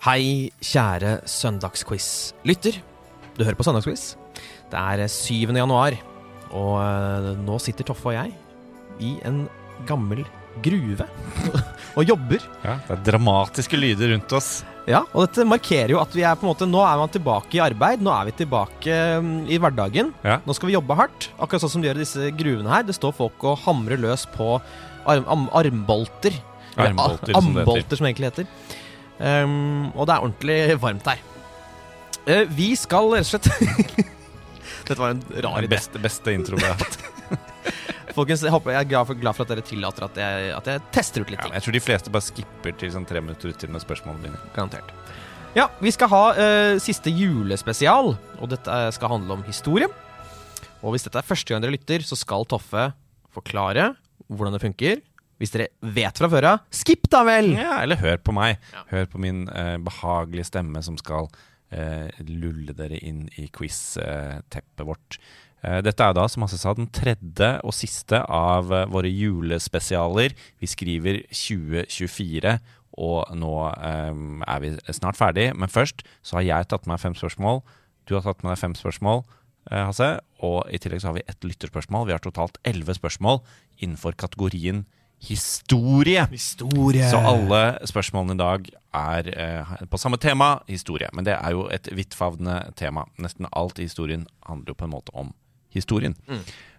Hei, kjære søndagsquiz-lytter. Du hører på Søndagsquiz. Det er 7. januar, og eh, nå sitter Toffe og jeg i en gammel gruve og jobber. Ja, Det er dramatiske lyder rundt oss. Ja, og dette markerer jo at vi er på en måte Nå er man tilbake i arbeid, nå er vi tilbake mm, i hverdagen. Ja. Nå skal vi jobbe hardt, akkurat sånn som de gjør i disse gruvene her. Det står folk og hamrer løs på arm, arm, armbolter. Armbolter, a- som det heter. som egentlig heter. Um, og det er ordentlig varmt her. Uh, vi skal rett og slett Dette var en rar idé. beste, beste intro jeg har hatt. Folkens, jeg, håper, jeg er glad for, glad for at dere tillater at jeg, at jeg tester ut litt Ja, jeg tror de fleste bare skipper til sånn tre minutter uti med spørsmålene dine. Garantert. Ja, vi skal ha uh, siste julespesial, og dette skal handle om historie. Og hvis dette er første gang dere lytter, så skal Toffe forklare hvordan det funker. Hvis dere vet fra før av, skipp da vel! Ja, eller hør på meg. Ja. Hør på min eh, behagelige stemme som skal eh, lulle dere inn i quiz-teppet vårt. Eh, dette er da, som Hasse sa, den tredje og siste av eh, våre julespesialer. Vi skriver 2024, og nå eh, er vi snart ferdig. Men først så har jeg tatt med meg fem spørsmål. Du har tatt med deg fem spørsmål, eh, Hasse. Og i tillegg så har vi ett lytterspørsmål. Vi har totalt elleve spørsmål innenfor kategorien historie. Historie. Så alle spørsmålene i dag er eh, på samme tema, historie. Men det er jo et vidtfavnende tema. Nesten alt i historien handler jo på en måte om historien.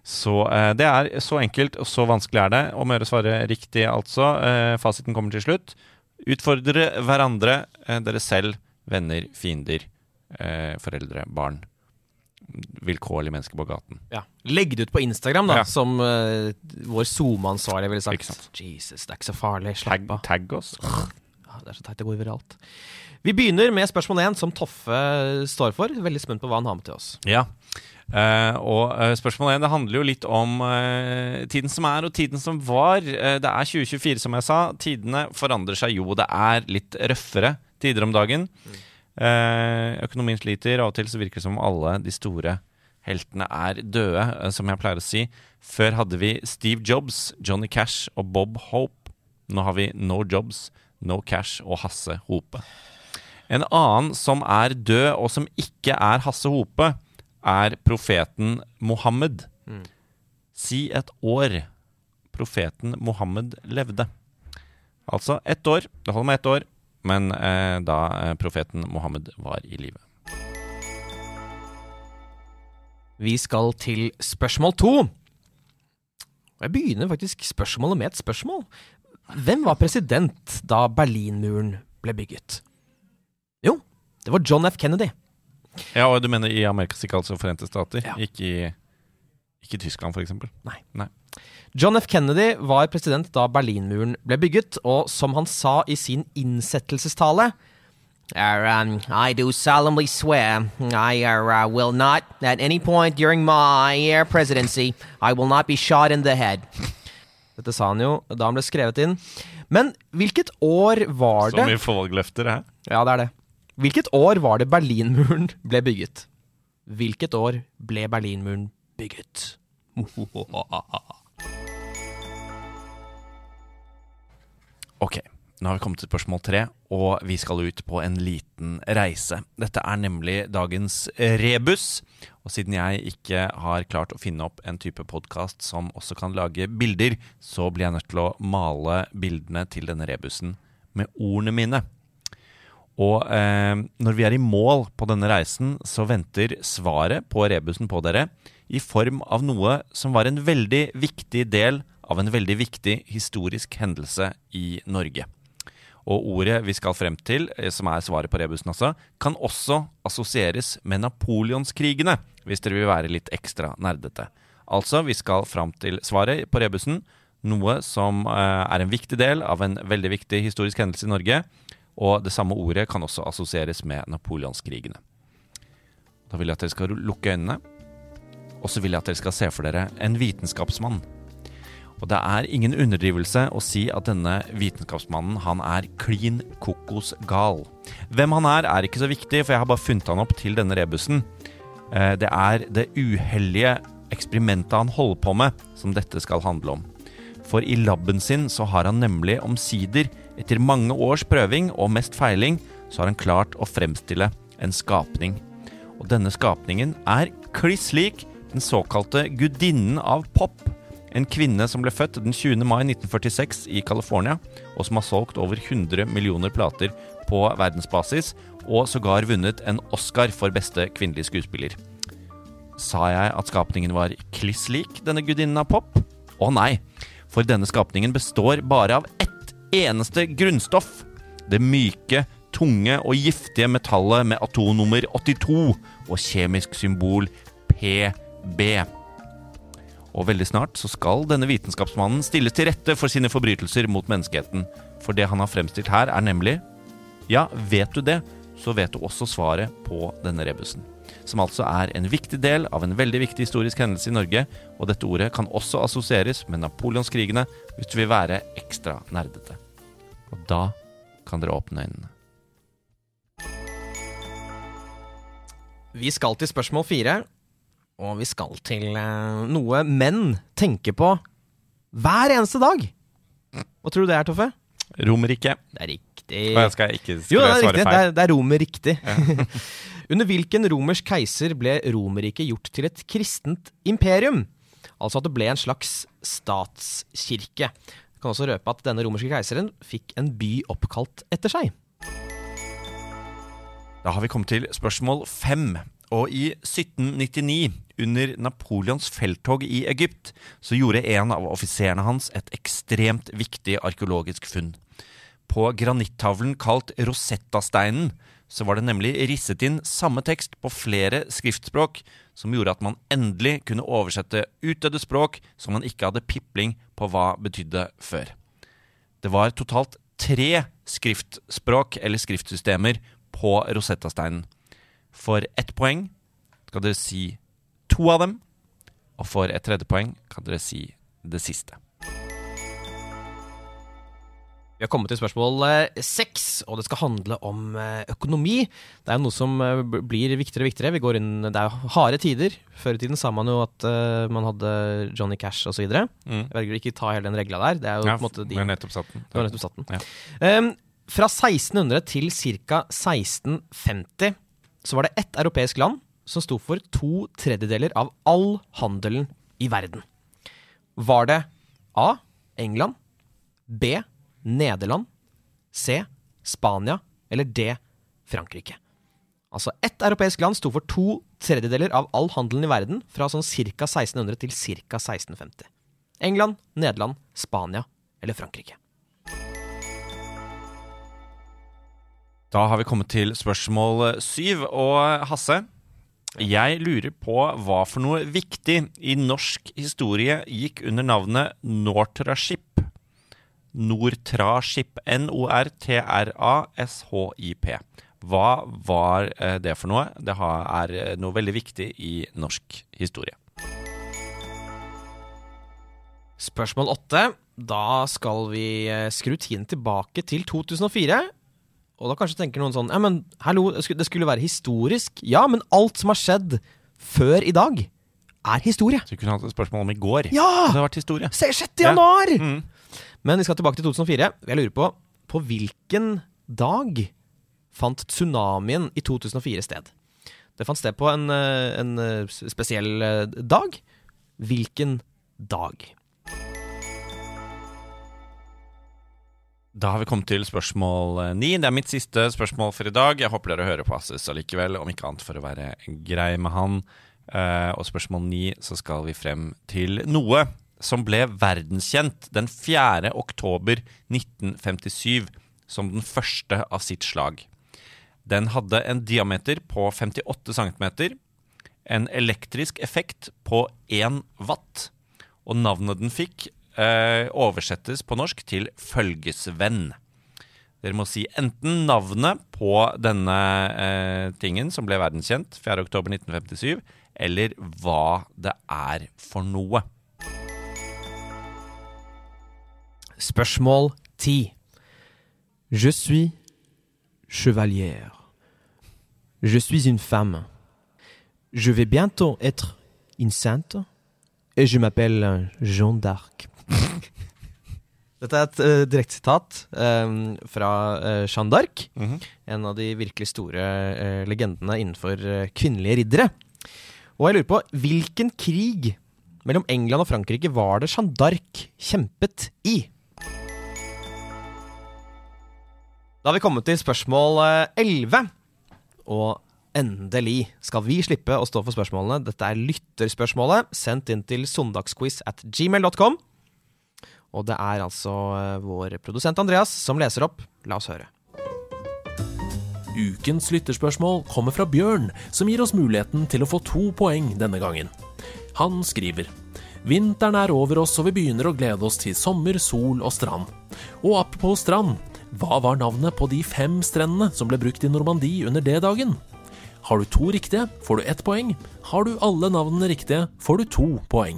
Så eh, det er så enkelt og så vanskelig er det. Om å gjøre å svare riktig, altså. Eh, fasiten kommer til slutt. Utfordre hverandre, eh, dere selv, venner, fiender, eh, foreldre, barn. Vilkårlige mennesker på gaten. Ja. Legg det ut på Instagram, da, Ja. som uh, vår SoMe-ansvarlig ville sagt. Jesus, det er ikke så farlig. Slapp av. tagg oss. Ja, det er så teit det går viralt. Vi begynner med spørsmål én, som Toffe står for. Veldig spent på hva han har med til oss. Ja. Uh, og uh, spørsmål 1 det handler jo litt om uh, tiden som er og tiden som var. Eh, det er 2024, som jeg sa. Tidene forandrer seg jo. Det er litt røffere tider om dagen. Eh, økonomien sliter. Av og til så virker det som om alle de store heltene er døde, eh, som jeg pleier å si. Før hadde vi Steve Jobs, Johnny Cash og Bob Hope. Nå har vi No Jobs, No Cash og Hasse Hope. En annen som er død, og som ikke er Hasse Hope, er profeten Mohammed. Si et år profeten Mohammed levde. Altså ett år. Det holder med ett år, men eh, da eh, profeten Mohammed var i live. Vi skal til spørsmål to. Jeg begynner faktisk spørsmålet med et spørsmål. Hvem var president da Berlinmuren ble bygget? Jo, det var John F. Kennedy. Ja, og du mener i Amerikas ikke altså Forente Stater? Ja. Ikke i ikke Tyskland, f.eks.? John F. Kennedy var president da Berlinmuren ble bygget, og som han sa i sin innsettelsestale um, I do solemnly swear I uh, will not, at any point during my uh, presidency, I will not be shot in the head. Dette sa han jo da han ble skrevet inn. Men hvilket år var det Så mye valgløfter her. Ja, det er det. Hvilket år var det Berlinmuren ble bygget? Hvilket år ble Berlinmuren bygget? Ok, nå har vi kommet til spørsmål tre, og vi skal ut på en liten reise. Dette er nemlig dagens rebus, og siden jeg ikke har klart å finne opp en type podkast som også kan lage bilder, så blir jeg nødt til å male bildene til denne rebusen med ordene mine. Og eh, når vi er i mål på denne reisen, så venter svaret på rebusen på dere i form av noe som var en veldig viktig del av en veldig viktig historisk hendelse i Norge. Og ordet vi skal frem til, eh, som er svaret på rebusen altså, kan også assosieres med napoleonskrigene, hvis dere vil være litt ekstra nerdete. Altså, vi skal fram til svaret på rebusen, noe som eh, er en viktig del av en veldig viktig historisk hendelse i Norge. Og det samme ordet kan også assosieres med napoleonskrigene. Da vil jeg at dere skal lukke øynene, og så vil jeg at dere skal se for dere en vitenskapsmann. Og det er ingen underdrivelse å si at denne vitenskapsmannen han er klin kokos gal. Hvem han er, er ikke så viktig, for jeg har bare funnet han opp til denne rebusen. Eh, Det er det uheldige eksperimentet han holder på med, som dette skal handle om. For i laben sin så har han nemlig omsider, etter mange års prøving og mest feiling, så har han klart å fremstille en skapning. Og denne skapningen er kliss lik den såkalte gudinnen av pop. En kvinne som ble født den 20. mai 1946 i California, og som har solgt over 100 millioner plater på verdensbasis, og sågar vunnet en Oscar for beste kvinnelige skuespiller. Sa jeg at skapningen var kliss lik denne gudinnen av pop? Å nei, for denne skapningen består bare av ett eneste grunnstoff. Det myke, tunge og giftige metallet med atomnummer 82 og kjemisk symbol PB. Og veldig snart så skal denne vitenskapsmannen stilles til rette for sine forbrytelser mot menneskeheten. For det han har fremstilt her, er nemlig Ja, vet du det, så vet du også svaret på denne rebusen. Som altså er en viktig del av en veldig viktig historisk hendelse i Norge, og dette ordet kan også assosieres med napoleonskrigene hvis du vil være ekstra nerdete. Og da kan dere åpne øynene. Vi skal til spørsmål fire, og vi skal til eh, noe menn tenker på hver eneste dag. Hva tror du det er, Toffe? Romerike. Det er riktig. Og jeg skal ikke skal Jo, det er svare riktig. Det er, det er romer riktig. Under hvilken romersk keiser ble Romerriket gjort til et kristent imperium? Altså at det ble en slags statskirke. Jeg kan også røpe at denne romerske keiseren fikk en by oppkalt etter seg. Da har vi kommet til spørsmål fem. Og i 1799, under Napoleons felttog i Egypt, så gjorde en av offiserene hans et ekstremt viktig arkeologisk funn. På granittavlen kalt Rosetta-steinen så var det nemlig risset inn samme tekst på flere skriftspråk, som gjorde at man endelig kunne oversette utdødde språk som man ikke hadde pipling på hva betydde før. Det var totalt tre skriftspråk eller skriftsystemer på Rosetta-steinen. For ett poeng skal dere si to av dem, og for et tredje poeng kan dere si det siste. Vi har kommet til spørsmål eh, seks, og det skal handle om eh, økonomi. Det er noe som eh, blir viktigere og viktigere. Vi går inn, det er harde tider. Før i tiden sa man jo at man hadde Johnny Cash osv. Jeg Mm. velger å ikke ta hele den regla der. Det er jo Ja, på en måte de, nettopp satt den. Nettopp satt den. Ja. Um, fra 1600 til ca. 1650 så var det ett europeisk land som sto for to tredjedeler av all handelen i verden. Var det A. England, B. Nederland, C. Spania eller D. Frankrike? Altså ett europeisk land sto for to tredjedeler av all handelen i verden fra sånn ca. 1600 til ca. 1650. England, Nederland, Spania eller Frankrike. Da har vi kommet til spørsmål syv. Og Hasse, jeg lurer på hva for noe viktig i norsk historie gikk under navnet Nortraship. Nortraship. N-O-R-T-R-A-S-H-I-P. Hva var eh, det for noe? Det er eh, noe veldig viktig i norsk historie. Spørsmål åtte. Da skal vi eh, skru tiden tilbake til 2004. Og da kanskje tenker noen sånn Ja, men hallo, det skulle, være historisk. Ja, men alt som har skjedd før i dag, er historie. Så vi kunne hatt et spørsmål om i går. Ja! Det har vært historie. Se, 6. Ja. januar! Mm. Men vi skal tilbake til 2004. Jeg lurer på på hvilken dag fant tsunamien i 2004 sted? Det fant sted på en, eh, en eh, spesiell eh, dag. Hvilken dag? Da har vi kommet til spørsmål eh, ni. Det er mitt siste spørsmål for i dag. Jeg håper dere hører på Assis allikevel, om ikke annet for å være grei med han. Uh, og spørsmål ni så skal vi frem til noe som ble verdenskjent den 4. oktober 1957 som den første av sitt slag. Den hadde en diameter på 58 cm, en elektrisk effekt på 1 watt, og navnet den fikk, eh, oversettes på norsk til følgesvenn. Dere må si enten navnet på denne eh, tingen som ble verdenskjent 4.10.1957, eller hva det er for noe. Spørsmål 10. Je suis chevalière. Je suis une femme. Je vais bientôt être une sainte. Et je m'appelle Jeanne d'Arc. Dette er et uh, direktesitat um, fra uh, Jeanne d'Arc. En av de virkelig store uh, legendene innenfor uh, kvinnelige riddere. Og jeg lurer på, hvilken krig mellom England og Frankrike var det Jeanne d'Arc kjempet i? Da har vi kommet til spørsmål eh, 11. Og endelig skal vi slippe å stå for spørsmålene. Dette er lytterspørsmålet, sendt inn til søndagsquiz at gmail.com. Og det er altså eh, vår produsent Andreas som leser opp. La oss høre. Ukens lytterspørsmål kommer fra Bjørn, som gir oss muligheten til å få to poeng denne gangen. Han skriver Vinteren er over oss, og vi begynner å glede oss til sommer, sol og strand. Og apropos strand, hva var navnet på de fem strendene som ble brukt i Normandie under D-dagen? Har du to riktige, får du ett poeng. Har du alle navnene riktige, får du to poeng.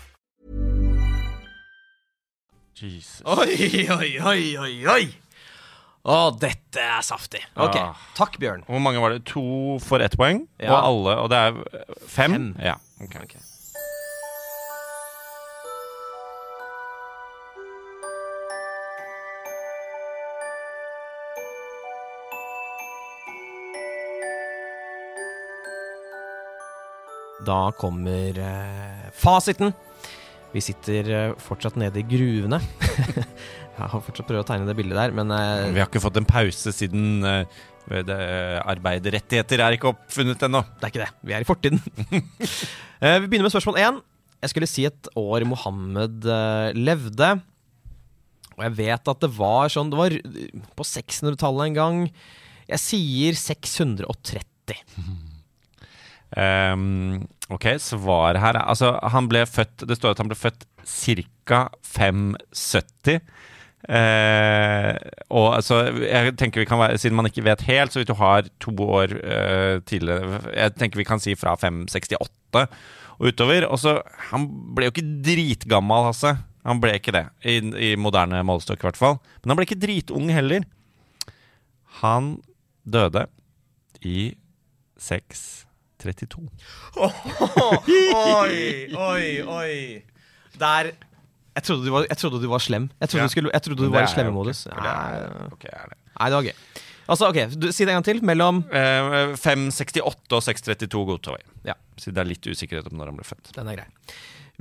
Jesus. Oi, oi, oi, oi, oi! Å, dette er saftig. Ok, Ja. takk, Bjørn. Hvor mange var det? To for ett poeng? Ja. Og alle Og det er fem? Fem. Ja. ok. Ok. Da kommer eh, fasiten. Vi sitter eh, fortsatt nede i gruvene. Jeg har fortsatt prøvd å tegne det bildet der, men eh, Vi har ikke fått en pause siden eh, arbeiderrettigheter er ikke oppfunnet ennå. Det er ikke det. Vi er i fortiden. Vi begynner med spørsmål én. Jeg skulle si et år Mohammed levde. Og jeg vet at det var sånn Det var på 600-tallet en gang. Jeg sier 630. Ehm, ok, svaret her er Altså, han ble født Det står at han ble født ca. 570. Eh, og altså, jeg tenker vi kan være Siden man ikke vet helt, så hvis du har to år eh, tidligere Jeg tenker vi kan si fra 568 og utover. Og så Han ble jo ikke dritgammal, Hasse. Han ble ikke det, i, i moderne målestokk i hvert fall. Men han ble ikke dritung heller. Han døde i 632. oi, oi, oi. Der jeg trodde, du var, jeg trodde du var slem. Jeg trodde, Ja. du, skulle, jeg trodde du var i slemmemodus. er- Nei, ok, er det. Nei, det var gøy. Altså, ok, du, Si det en gang til. Mellom Eh, 568 og 632 godtar vi. Ja. Siden det er litt usikkerhet om når han ble født. Den er grei.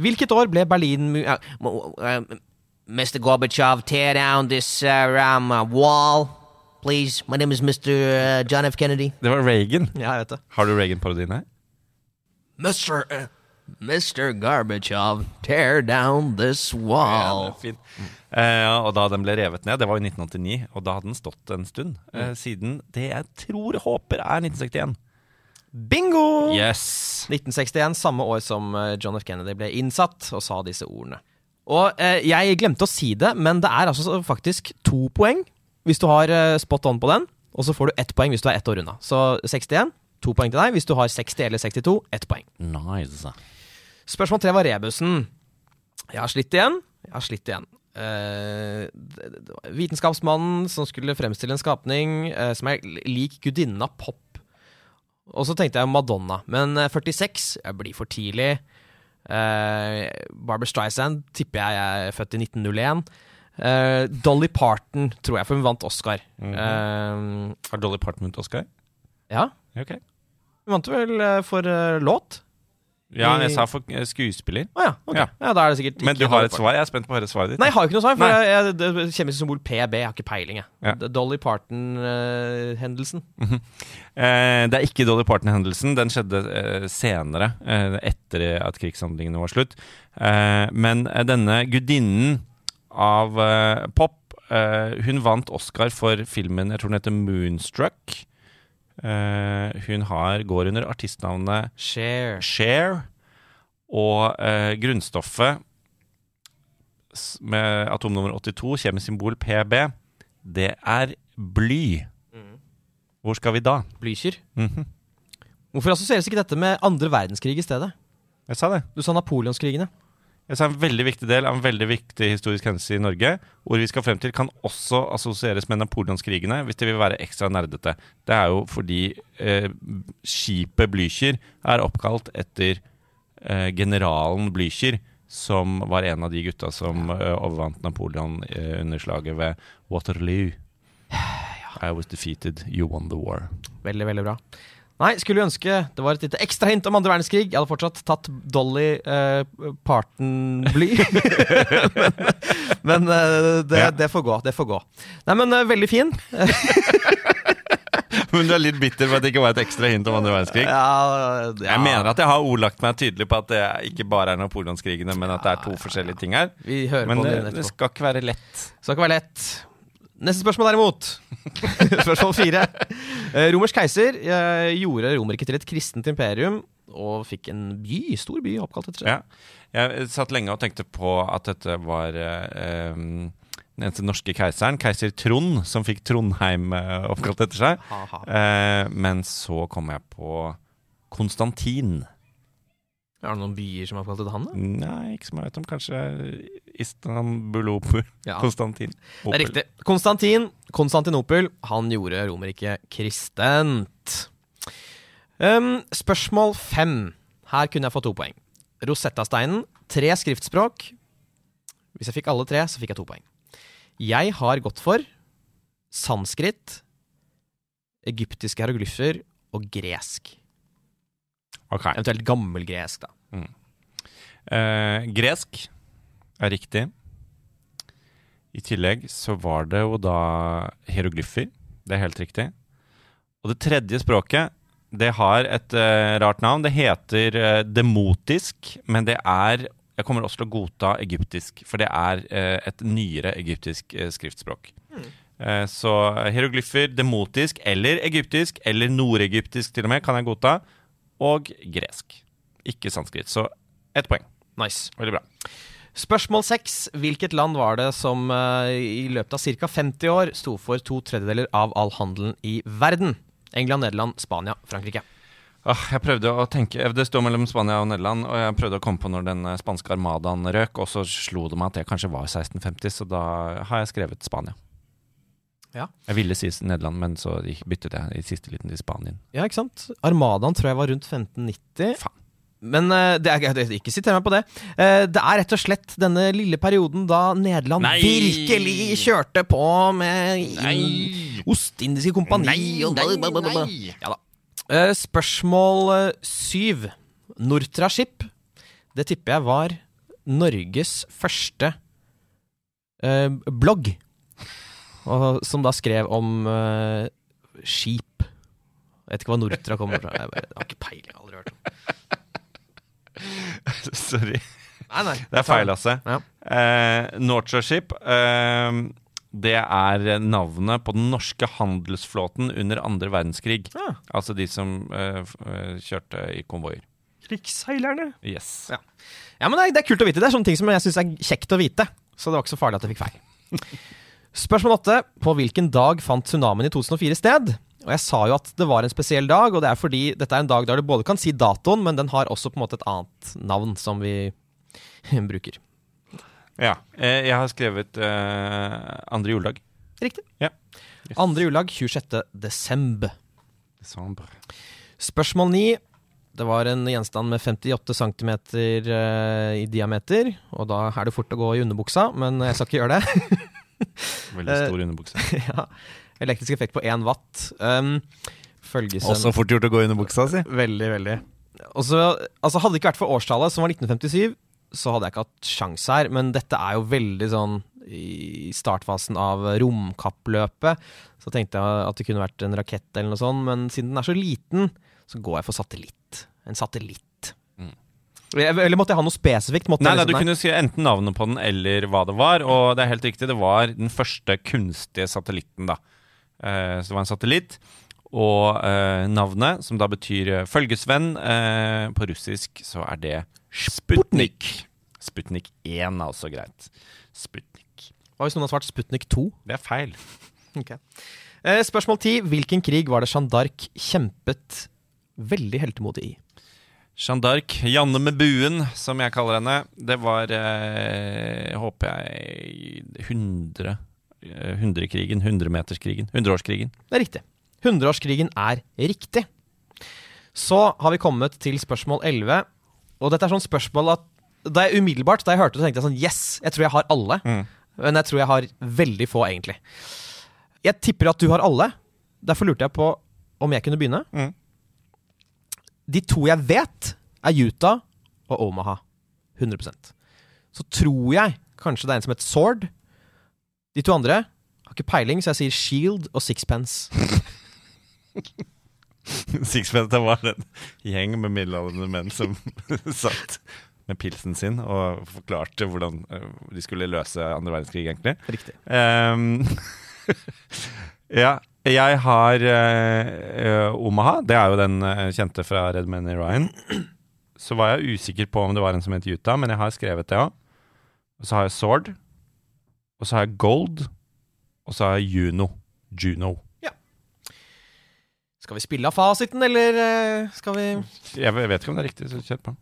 Hvilket år ble Berlin mu- uh, uh, Mr. Gorbachev, tear down this uh, uh, wall, please. My name is Mr. Uh, John F. Kennedy. Det var Reagan. Ja, jeg vet det. Har du Reagan-parodien her? Mr. Uh, Mr. Gorbachev, tear down this wall. Ja, fin. Uh, og da den ble revet ned, det var i 1989, og da hadde den stått en stund. Mm. Eh, siden det jeg tror, håper, er 1961. Bingo! Yes! 1961, samme år som eh, John F. Kennedy ble innsatt og sa disse ordene. Og eh, jeg glemte å si det, men det er altså faktisk to poeng hvis du har eh, spot on på den, og så får du ett poeng hvis du er ett år unna. Så 61, to poeng til deg. Hvis du har 60 eller 62, ett poeng. Nice. Spørsmål tre var rebusen. Jeg har slitt igjen. Jeg har slitt igjen. Var vitenskapsmannen som skulle fremstille en skapning uh, som er lik gudinna pop. Og så tenkte jeg Madonna, men eh, 46 jeg blir for tidlig. Uh, Barbara Streisand tipper jeg er født i 1901. Eh, Dolly Parton, tror jeg, for hun vant Oscar. Mm -hmm. uh, Har Dolly Parton vunnet Oscar? ja, Okay. hun vant vel eh, for låt? Ja, jeg sa for skuespiller. Oh, ja, Okay. Ja. Ja. Da er det sikkert Men du har et svar? Jeg er spent på å høre svaret ditt. Nei, jeg har ikke noe svar. For jeg, jeg, det kjemiske symbol PB, jeg har ikke peiling. Jeg. Ja. Dolly Parton-hendelsen. Eh, det er ikke Dolly Parton-hendelsen. Den skjedde eh, senere, eh, etter at krigshandlingene var slutt. Men denne gudinnen av uh, pop, Uh, hun vant Oscar for filmen jeg tror den heter Moonstruck. Uh, hun har, går under artistnavnet Share. Share Og grunnstoffet med atomnummer 82, kjemisk symbol PB, det er bly. Hvor skal vi da? Blykjer. Mhm. Hvorfor assosieres ikke dette med andre verdenskrig i stedet? Jeg sa det. Du sa napoleonskrigene. Jeg sa en veldig viktig del av en veldig viktig historisk hendelse i Norge. Hvor vi skal frem til kan også assosieres med napoleonskrigene, hvis de vil være ekstra nerdete. Det er jo fordi eh, skipet Blücher er oppkalt etter eh, generalen Blücher, som var en av de gutta som eh, overvant Napoleon eh, under slaget ved Waterloo. I was defeated, you won the war. Veldig, veldig bra. Nei, skulle ønske det var et lite ekstra hint om andre verdenskrig. Jeg hadde fortsatt tatt Dolly eh, Parton-bly. men men eh, det, Ja. det får gå. Det får gå. Nei, men eh, veldig fin. Men du er litt bitter for at det ikke var et ekstra hint om andre verdenskrig? Ja, ja. Jeg mener at jeg har ordlagt meg tydelig på at det ikke bare er napoleonskrigene, men at det er to forskjellige ting her. Vi hører Men på det, det det skal ikke være lett. Skal ikke være lett. Neste spørsmål derimot. spørsmål fire. Eh, Romersk keiser eh, gjorde Romerriket til et kristent imperium og fikk en by, stor by oppkalt etter seg. Ja. Jeg satt lenge og tenkte på at dette var eh, um, den eneste norske keiseren, keiser Trond, som fikk Trondheim eh, oppkalt etter seg. Eh, men så kom jeg på Konstantin. Er det noen byer som er oppkalt etter han? da? Nei, ikke som jeg vet om. Kanskje Istanbulopel. Ja. Konstantin. Det er riktig. Konstantin, Konstantinopel, han gjorde Romerriket kristent. Um, spørsmål fem. Her kunne jeg fått to poeng. Rosetta-steinen, tre skriftspråk. Hvis jeg fikk alle tre, så fikk jeg to poeng. Jeg har gått for sanskrit, egyptiske hieroglyfer og gresk. Okay. Eventuelt gammelgresk, da. Eh, gresk er riktig. I tillegg så var det jo da hieroglyfer. Det er helt riktig. Og det tredje språket, det har et uh, rart navn. Det heter uh, demotisk, men det er Jeg kommer også til å godta egyptisk, for det er uh, et nyere egyptisk skriftspråk. Eh, så hieroglyfer, demotisk eller egyptisk, eller nordegyptisk til og med, kan jeg godta. Og gresk. Ikke sanskrit. Så ett poeng. Nice. Veldig bra. Spørsmål seks. Hvilket land var det som uh, i løpet av ca. 50 år sto for to tredjedeler av all handelen i verden? England, Nederland, Spania, Frankrike. Jeg prøvde å tenke Det står mellom Spania og Nederland, og jeg prøvde å komme på når den eh, spanske armadaen røk, og så slo det meg at det kanskje var 1650, så da har jeg skrevet Spania. Ja. Jeg ville si Nederland, men så byttet jeg i siste liten til Spanien. Ja, ikke sant? Armadaen tror jeg var rundt 1590. Faen. Men eh, det er, det, ikke siter meg på det. Eh, det er rett og slett denne lille perioden da Nederland Nei! virkelig kjørte på med Ostindiske kompani og nei, Ja. Eh, spørsmål syv. Nortraship. Det tipper jeg var Norges første eh, blogg. Og, som da skrev om eh, skip. Jeg vet ikke hva Nortra kommer fra. Jeg, bare, jeg har ikke peiling. Aldri hørt om. Sorry. Nei, nei. Det er feil, Lasse. Ja. Eh, Nortraship eh, det er navnet på den norske handelsflåten under andre verdenskrig. Ja. Altså de som eh, eh, kjørte i konvoier. Krigsseilerne. Yes. Ja. Ja, men det er, det er kult å vite. Det er sånne ting som jeg syns er kjekt å vite. Så det var ikke så farlig at jeg fikk feil. Spørsmål åtte. På hvilken dag fant tsunamien i 2004 sted? Og jeg sa jo at det var en spesiell dag, og det er fordi dette er en dag der du både kan si datoen, men den har også på en måte et annet navn som vi bruker. Ja. Eh, jeg har skrevet uh, andre juledag. Riktig. Ja. Andre juledag 26. desember. Desember. Spørsmål 9. Det var en gjenstand med 58 cm i diameter, og da er det fort å gå i underbuksa, men jeg skal ikke gjøre det. Veldig stor underbukse. ja. Elektrisk effekt på 1 watt. Um, Også fort gjort å gå i underbuksa si. Veldig, veldig. Også, altså Hadde det ikke vært for årstallet, som var 1957, så hadde jeg ikke hatt sjans her. Men dette er jo veldig sånn i startfasen av romkappløpet. Så tenkte jeg at det kunne vært en rakett eller noe sånt, men siden den er så liten, så går jeg for satellitt. En satellitt. Mm. Eller måtte jeg ha noe spesifikt? Måtte Nei, nei, du liksom- kunne si enten navnet på den eller hva det var. Og det er helt riktig, det var den første kunstige satellitten, da. Eh, så det var en satellitt. Og eh, navnet, som da betyr eh, følgesvenn, eh, på russisk så er det Sputnik. Sputnik 1 er også greit. Sputnik. Hva hvis noen har svart Sputnik 2? Det er feil. okay. Eh, spørsmål 10. Hvilken krig var det Jeanne d'Arc kjempet veldig heltemodig i? Jeanne d'Arc, Janne med buen, som jeg kaller henne. Det var, eh, håper jeg, 100 eh, Hundrekrigen, hundremeterskrigen, hundreårskrigen. Det er riktig. Hundreårskrigen er riktig. Så har vi kommet til spørsmål 11. Og dette er sånn spørsmål at da jeg umiddelbart da jeg hørte det, så tenkte jeg sånn Yes, jeg tror jeg har alle. Mm. Men jeg tror jeg har veldig få, egentlig. Jeg tipper at du har alle. Derfor lurte jeg på om jeg kunne begynne. Mm. De to jeg vet, er Utah og Omaha. 100% Så tror jeg kanskje det er en som heter Sword. De to andre har ikke peiling, så jeg sier Shield og Sixpence. Sixpence det var en gjeng med middelaldrende menn som satt med pilsen sin og forklarte hvordan eh, de skulle løse andre verdenskrig, egentlig. Riktig. Um, ja, jeg har uh, Omaha. Det er jo den eh, kjente fra Red Men i Ryan. Så var jeg usikker på om det var en som het Utah, men jeg har skrevet det òg. Og så har jeg Sword. Og så har jeg Gold. Og så har jeg Juno. Juno. Ja. Skal vi spille av fasiten, eller eh, skal vi Jeg vet ikke om det er riktig, så kjør på.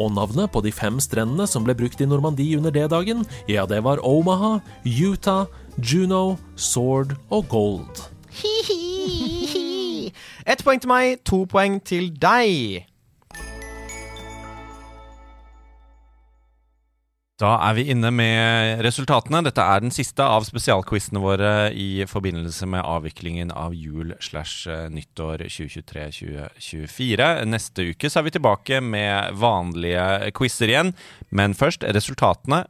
Og navnet på de fem strendene som ble brukt i Normandie under D-dagen, ja, det var Omaha, Utah, Juno, Sword og Gold. Ett poeng til meg, to poeng til deg. Da er vi inne med resultatene. Dette er den siste av spesialquizene våre i forbindelse med avviklingen av jul slash eh, nyttår 2023-2024. Neste uke så er vi tilbake med vanlige quizer igjen. Men først resultatene.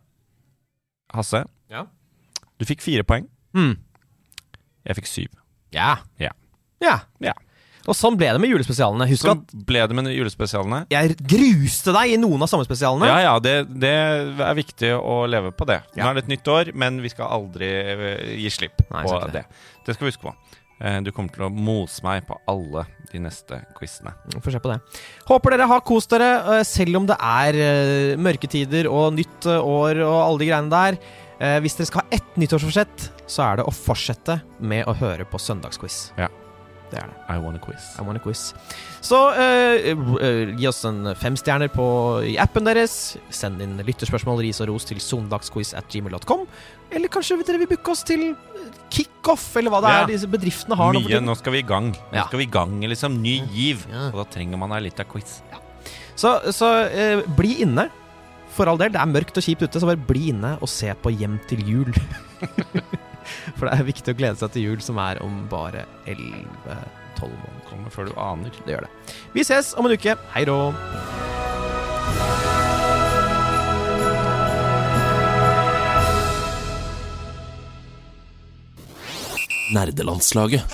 Hasse, Ja. du fikk fire poeng. Mm. Jeg fikk syv. Ja. Ja. ja. Ja. Og sånn ble det med julespesialene. Husk sånn at ble det med julespesialene. jeg gruste deg i noen av sommerspesialene. Ja, ja, det, det er viktig å leve på det. Nå er det et nytt år, men vi skal aldri eh, gi slipp Nei, på det. det. Det skal vi huske på. Eh, Du kommer til å mose meg på alle de neste quizene. Får se på det. Håper dere har kost dere, eh, selv om det er mørketider og nytt år og alle de greiene der. Hvis dere skal ha ett nyttårsforsett, så er det å fortsette med å høre på Søndagsquiz. Ja. Det er det. I want a quiz. I want a quiz. Så uh, uh, gi oss en femstjerner på, i appen deres. Send inn lytterspørsmål, ris og ros til sondagsquiz at gmail.com. Eller kanskje dere vil booke oss til kickoff, eller hva det Ja. er disse bedriftene har Mye, nå skal vi i gang. Nå Ja. skal vi i gang, liksom. Ny giv. Ja. Og da trenger man ei lita quiz. Så, så uh, bli inne. For all del, det er mørkt og kjipt ute, så bare bli inne og se på Hjem til jul. For det er viktig å glede seg til jul, som er om bare 11-12 måneder. Kommer før du aner. Det gjør det. Vi ses om en uke. Hei då. Nerdelandslaget.